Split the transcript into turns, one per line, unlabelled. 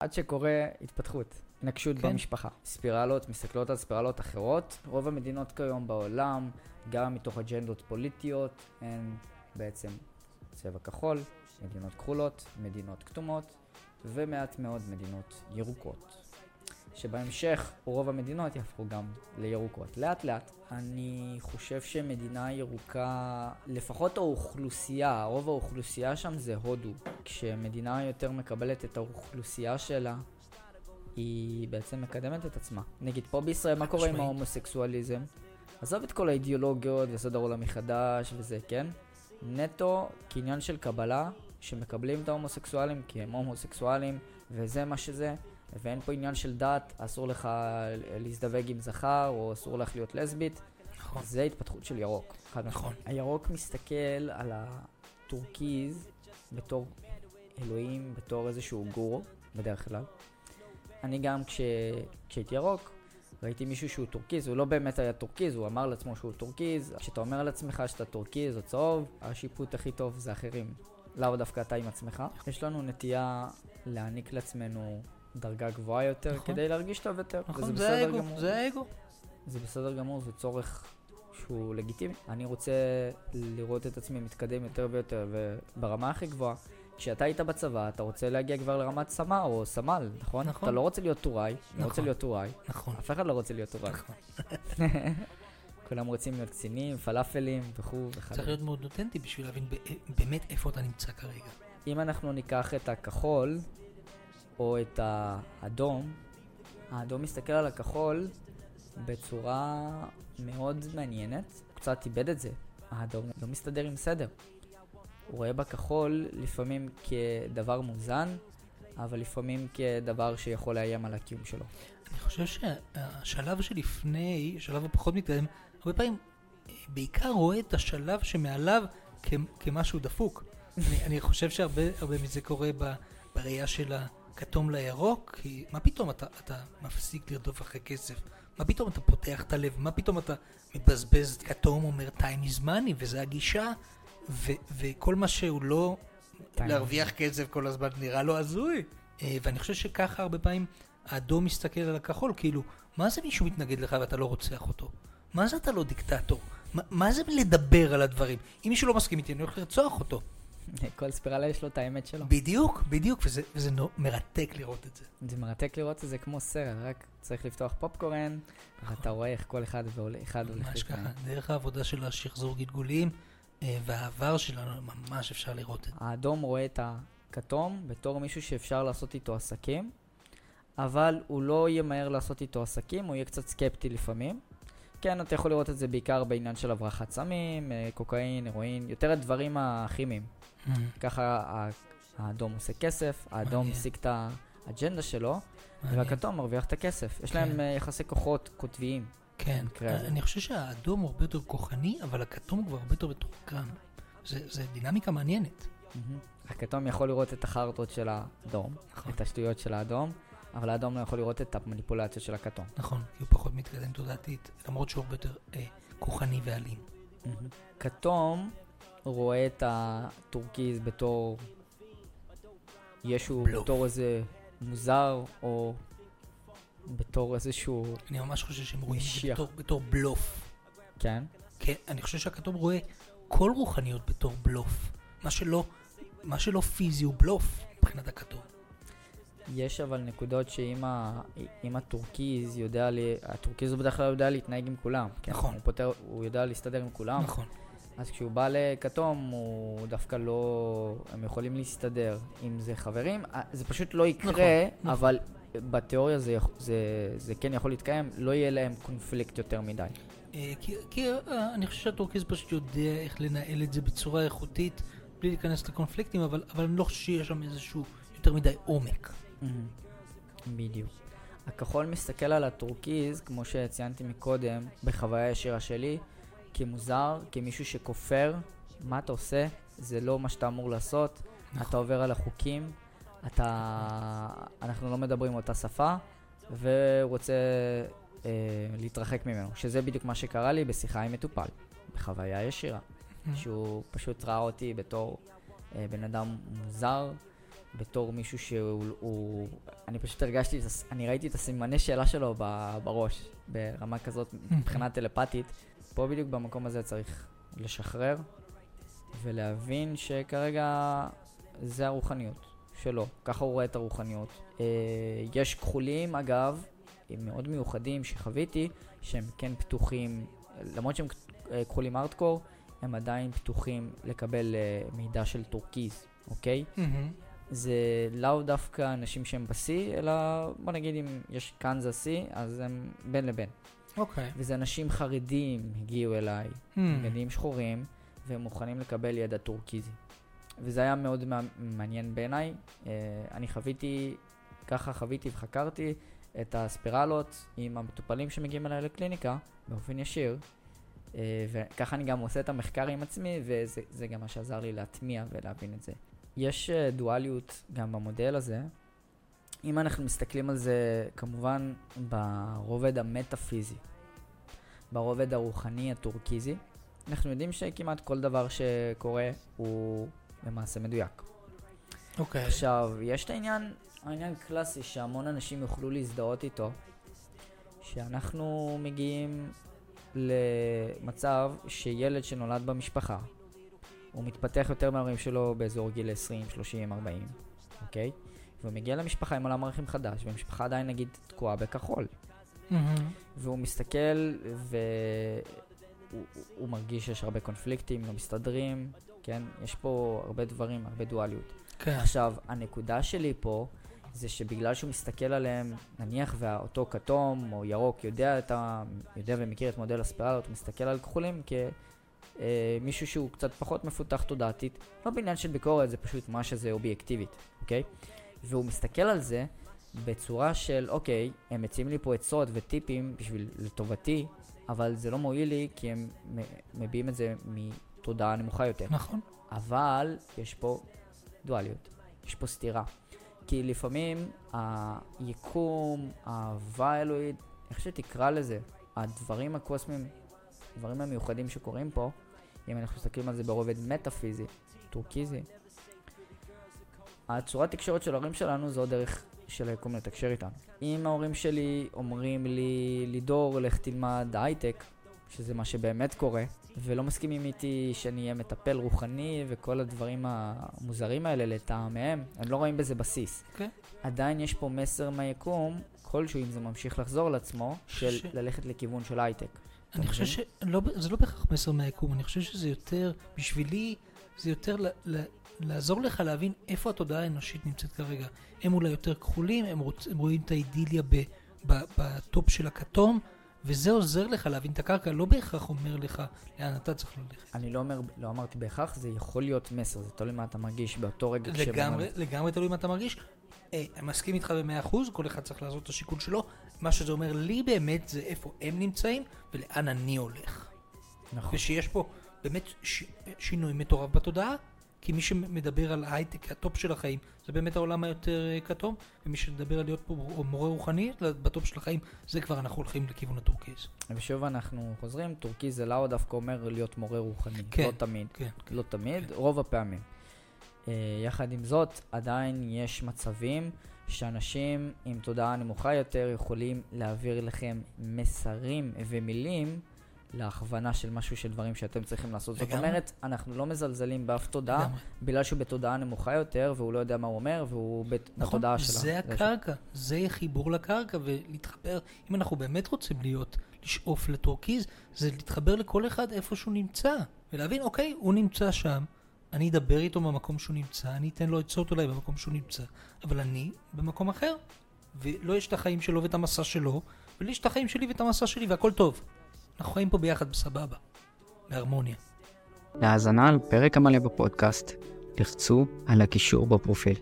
עד שקורה התפתחות, התנגשות
כן.
במשפחה. ספירלות מסתכלות על ספירלות אחרות. רוב המדינות כיום בעולם, גם מתוך אג'נדות פוליטיות, הן בעצם צבע כחול, מדינות כחולות, מדינות כתומות, ומעט מאוד מדינות ירוקות. שבהמשך רוב המדינות יהפכו גם לירוקות. לאט לאט. אני חושב שמדינה ירוקה, לפחות האוכלוסייה, רוב האוכלוסייה שם זה הודו. כשמדינה יותר מקבלת את האוכלוסייה שלה, היא בעצם מקדמת את עצמה. נגיד פה בישראל, מה קורה עם. ההומוסקסואליזם? עזוב את כל האידיאולוגיות וסדר עולם מחדש וזה, כן? נטו כעניין של קבלה, שמקבלים את ההומוסקסואלים כי הם הומוסקסואלים, וזה מה שזה, ואין פה עניין של דת, אסור לך להזדווג עם זכר, או אסור לך להיות לסבית.
נכון.
זה התפתחות של ירוק. משמעית.
נכון.
הירוק מסתכל על הטורקיז בתור אלוהים, בתור איזשהו גורו, בדרך כלל. אני גם כש... כשהייתי ירוק, ראיתי מישהו שהוא טורקיז, הוא לא באמת היה טורקיז, הוא אמר לעצמו שהוא טורקיז. כשאתה אומר לעצמך שאתה טורקיז או צהוב, השיפוט הכי טוב זה אחרים. לאו דווקא אתה עם עצמך. יש לנו נטייה להעניק לעצמנו דרגה גבוהה יותר,
נכון.
כדי להרגיש טוב יותר. וזה
נכון, זה
בסדר
האגו,
גמור.
זה האגו.
זה בסדר גמור, זה צורך שהוא לגיטימי. אני רוצה לראות את עצמי מתקדם יותר ויותר, וברמה הכי גבוהה, כשאתה היית בצבא, אתה רוצה להגיע כבר לרמת סמ"ר או סמל, נכון?
נכון.
אתה לא רוצה להיות טוראי, אני רוצה
נכון.
להיות טוראי.
נכון.
אף אחד לא רוצה להיות טוראי.
נכון.
כולם רוצים להיות קצינים, פלאפלים וכו' וכו'.
צריך להיות מאוד אותנטי בשביל להבין באמת איפה אתה נמצא כרגע.
אם אנחנו ניקח את הכחול, או את האדום, האדום מסתכל על הכחול בצורה מאוד מעניינת. הוא קצת איבד את זה. האדום לא מסתדר עם סדר. הוא רואה בכחול לפעמים כדבר מוזן, אבל לפעמים כדבר שיכול לאיים על הקיום שלו.
אני חושב שהשלב שלפני, השלב הפחות מתקדם, הרבה פעמים בעיקר רואה את השלב שמעליו כ- כמשהו דפוק. אני, אני חושב שהרבה הרבה מזה קורה ב, בראייה של הכתום לירוק, כי מה פתאום אתה, אתה מפסיק לרדוף אחרי כסף? מה פתאום אתה פותח את הלב? מה פתאום אתה מבזבז כתום אומר time is money, וזה הגישה, ו, וכל מה שהוא לא
Time
להרוויח כסף כל הזמן נראה לו הזוי. אה, ואני חושב שככה הרבה פעמים האדום מסתכל על הכחול, כאילו, מה זה מישהו מתנגד לך ואתה לא רוצח אותו? מה זה אתה לא דיקטטור? מה, מה זה לדבר על הדברים? אם מישהו לא מסכים איתי, אני הולך לרצוח אותו.
כל ספירלה יש לו את האמת שלו.
בדיוק, בדיוק, וזה, וזה מרתק לראות את זה.
זה מרתק לראות את זה כמו סרט, רק צריך לפתוח פופקורן, ואתה רואה איך כל אחד ואחד הולך
ממש. ככה, דרך העבודה של השחזור גלגולים אה, והעבר שלנו, ממש אפשר לראות את זה.
האדום רואה את הכתום בתור מישהו שאפשר לעשות איתו עסקים, אבל הוא לא ימהר לעשות איתו עסקים, הוא יהיה קצת סקפטי לפעמים. כן, אתה יכול לראות את זה בעיקר בעניין של הברחת סמים, אה, קוקאין, הרואין, יותר הדברים הכימיים.
אה,
ככה האדום עושה כסף, האדום. משיג את האג'נדה שלו. והכתום מרוויח את הכסף. יש
כן.
להם אה, יחסי כוחות קוטביים.
כן,
הזה.
אני חושב שהאדום הוא הרבה יותר כוחני, אבל הכתום כבר הרבה יותר מתוחכם. זה, זה דינמיקה מעניינת.
הכתום יכול לראות את החרטות של האדום,
נכון.
את השטויות של האדום, אבל האדום לא יכול לראות את המניפולציות של הכתום.
נכון, כי הוא פחות מתקדם תודעתית, למרות שהוא הרבה יותר אה, כוחני ואלים.
כתום רואה את הטורקיז בתור ישו,
בלוף.
בתור איזה מוזר, או בתור איזשהו,
אני ממש חושב שהם רואים את זה. בתור, בתור בלוף.
כן?
כן, אני חושב שהכתום רואה כל רוחניות בתור בלוף. מה שלא, מה שלא פיזי הוא בלוף מבחינת הכתום.
יש אבל נקודות שאם ה- הטורקיז יודע, לי, הטורקיז הוא בדרך כלל יודע להתנהג עם כולם. כן?
נכון.
הוא, פותר, הוא יודע להסתדר עם כולם.
נכון.
אז כשהוא בא לכתום, הוא דווקא לא... הם יכולים להסתדר. אם זה חברים, אה, זה פשוט לא יקרה,
נכון, נכון.
אבל בתיאוריה זה, זה, זה כן יכול להתקיים, לא יהיה להם קונפליקט יותר מדי.
אה, כי, כי אה, אני חושב שהטורקיז פשוט יודע איך לנהל את זה בצורה איכותית, בלי להיכנס לקונפליקטים, אבל, אבל אני לא חושב שיש שם איזשהו יותר מדי עומק.
בדיוק. הכחול מסתכל על הטורקיז, כמו שציינתי מקודם, בחוויה ישירה שלי, כמוזר, כמישהו שכופר, מה אתה עושה? זה לא מה שאתה אמור לעשות,
נכון.
אתה עובר על החוקים, אתה... אנחנו לא מדברים אותה שפה, ורוצה אה, להתרחק ממנו, שזה בדיוק מה שקרה לי בשיחה עם מטופל, בחוויה ישירה. שהוא פשוט ראה אותי בתור אה, בן אדם מוזר, בתור מישהו שהוא, הוא, אני פשוט הרגשתי, אני ראיתי את הסימני שאלה שלו בראש, ברמה כזאת מבחינה טלפתית. פה בדיוק במקום הזה צריך לשחרר ולהבין שכרגע זה הרוחניות שלו, ככה הוא רואה את הרוחניות. אה, יש כחולים, אגב, הם מאוד מיוחדים שחוויתי, שהם כן פתוחים, למרות שהם אה, כחולים ארטקור, הם עדיין פתוחים לקבל אה, מידע של טורקיז, אוקיי?
מהמם.
זה לאו דווקא אנשים שהם בשיא, אלא בוא נגיד אם יש קנזס שיא, אז הם בין לבין.
אוקיי.
וזה אנשים חרדים הגיעו אליי. בגדים שחורים, והם מוכנים לקבל ידע טורקיזי. וזה היה מאוד מע- מעניין בעיניי. אה, אני חוויתי, ככה חוויתי וחקרתי את הספירלות עם המטופלים שמגיעים אליי לקליניקה באופן ישיר. אה, וככה אני גם עושה את המחקר עם עצמי, וזה זה גם מה שעזר לי להטמיע ולהבין את זה. יש אה, דואליות גם במודל הזה. אם אנחנו מסתכלים על זה כמובן ברובד המטאפיזי, ברובד הרוחני הטורקיזי, אנחנו יודעים שכמעט כל דבר שקורה הוא למעשה מדויק.
אוקיי.
עכשיו, יש את העניין, העניין קלאסי שהמון אנשים יוכלו להזדהות איתו, שאנחנו מגיעים למצב שילד שנולד במשפחה, הוא מתפתח יותר מההורים שלו באזור גיל 20, 30, 40, אוקיי? והוא מגיע למשפחה עם עולם ערכים חדש, והמשפחה עדיין נגיד תקועה בכחול.
מהמם.
והוא מסתכל והוא הוא- הוא מרגיש שיש הרבה קונפליקטים, לא מסתדרים, כן? יש פה הרבה דברים, הרבה דואליות.
כן.
עכשיו, הנקודה שלי פה זה שבגלל שהוא מסתכל עליהם, נניח ואותו כתום או ירוק יודע, את ה... יודע ומכיר את מודל הספירלות, הוא מסתכל על כחולים כמישהו שהוא קצת פחות מפותח תודעתית, לא בעניין של ביקורת, זה פשוט מה שזה אובייקטיבית, אוקיי? והוא מסתכל על זה בצורה של, אוקיי, הם מציעים לי פה עצות וטיפים בשביל לטובתי, אבל זה לא מועיל לי כי הם מביעים את זה מתודעה נמוכה יותר.
נכון.
אבל יש פה דואליות, יש פה סתירה. כי לפעמים היקום, האהבה האלוהית, איך שתקרא לזה, הדברים הקוסמיים, הדברים המיוחדים שקורים פה, אם אנחנו מסתכלים על זה ברובד מטאפיזי, טורקיזי, הצורת תקשורת של ההורים שלנו זו דרך של היקום לתקשר איתנו. אם ההורים שלי אומרים לי, לידור, לך תלמד הייטק, שזה מה שבאמת קורה, ולא מסכימים איתי שאני אהיה מטפל רוחני וכל הדברים המוזרים האלה לטעמיהם, הם לא רואים בזה בסיס.
אוקיי.
עדיין יש פה מסר מהיקום, כלשהו, אם זה ממשיך לחזור על עצמו, של
ש-
ללכת לכיוון של הייטק.
אני חושב? שזה לא בהכרח מסר מהיקום, אני חושב שזה יותר, בשבילי, זה יותר ל- ל- לעזור לך להבין איפה התודעה האנושית נמצאת כרגע. הם אולי יותר כחולים, הם, רוצ, הם רואים את האידיליה ב, ב, בטופ של הכתום, וזה עוזר לך להבין את הקרקע, לא בהכרח אומר לך לאן אתה צריך ללכת.
אני לא אומר, לא אמרתי בהכרח, זה יכול להיות מסר, זה תלוי מה אתה מרגיש באותו רגע
לגמרי,
אומרים.
לגמרי תלוי מה אתה מרגיש. אה, מסכים איתך במאה אחוז, כל אחד צריך לעשות את השיקול שלו. מה שזה אומר לי באמת זה איפה הם נמצאים ולאן אני הולך.
נכון.
ושיש פה באמת ש... שינוי מטורף בתודעה, כי מי שמדבר על הייטק, הטופ של החיים, זה באמת העולם היותר אה, כתום, ומי שמדבר על להיות פה מורה רוחני, בטופ של החיים, זה כבר אנחנו הולכים לכיוון הטורקיז.
ושוב אנחנו חוזרים, טורקיז זה לאו דווקא אומר להיות מורה רוחני.
כן.
לא תמיד.
כן,
לא תמיד, רוב הפעמים. אה, יחד עם זאת, עדיין יש מצבים שאנשים עם תודעה נמוכה יותר יכולים להעביר לכם מסרים ומילים להכוונה של משהו של דברים שאתם צריכים לעשות. זאת
לגמרי.
אומרת, אנחנו לא מזלזלים באף תודעה,
לגמרי.
בגלל שהוא בתודעה נמוכה יותר, והוא לא יודע מה הוא אומר, והוא בת-
נכון,
בתודעה שלה.
זה הקרקע, זה חיבור לקרקע ולהתחבר, אם אנחנו באמת רוצים להיות, לשאוף לטורקיז, זה להתחבר לכל אחד איפה שהוא נמצא, ולהבין, אוקיי, הוא נמצא שם, אני אדבר איתו במקום שהוא נמצא, אני אתן לו עצות אולי במקום שהוא נמצא, אבל אני במקום אחר, ולא יש את החיים שלו ואת המסע שלו, ולי יש את החיים שלי ואת המסע שלי, והכל טוב. אנחנו חיים פה ביחד בסבבה, בהרמוניה.
להאזנה על פרק המלא בפודקאסט, לחצו על הקישור בפרופיל.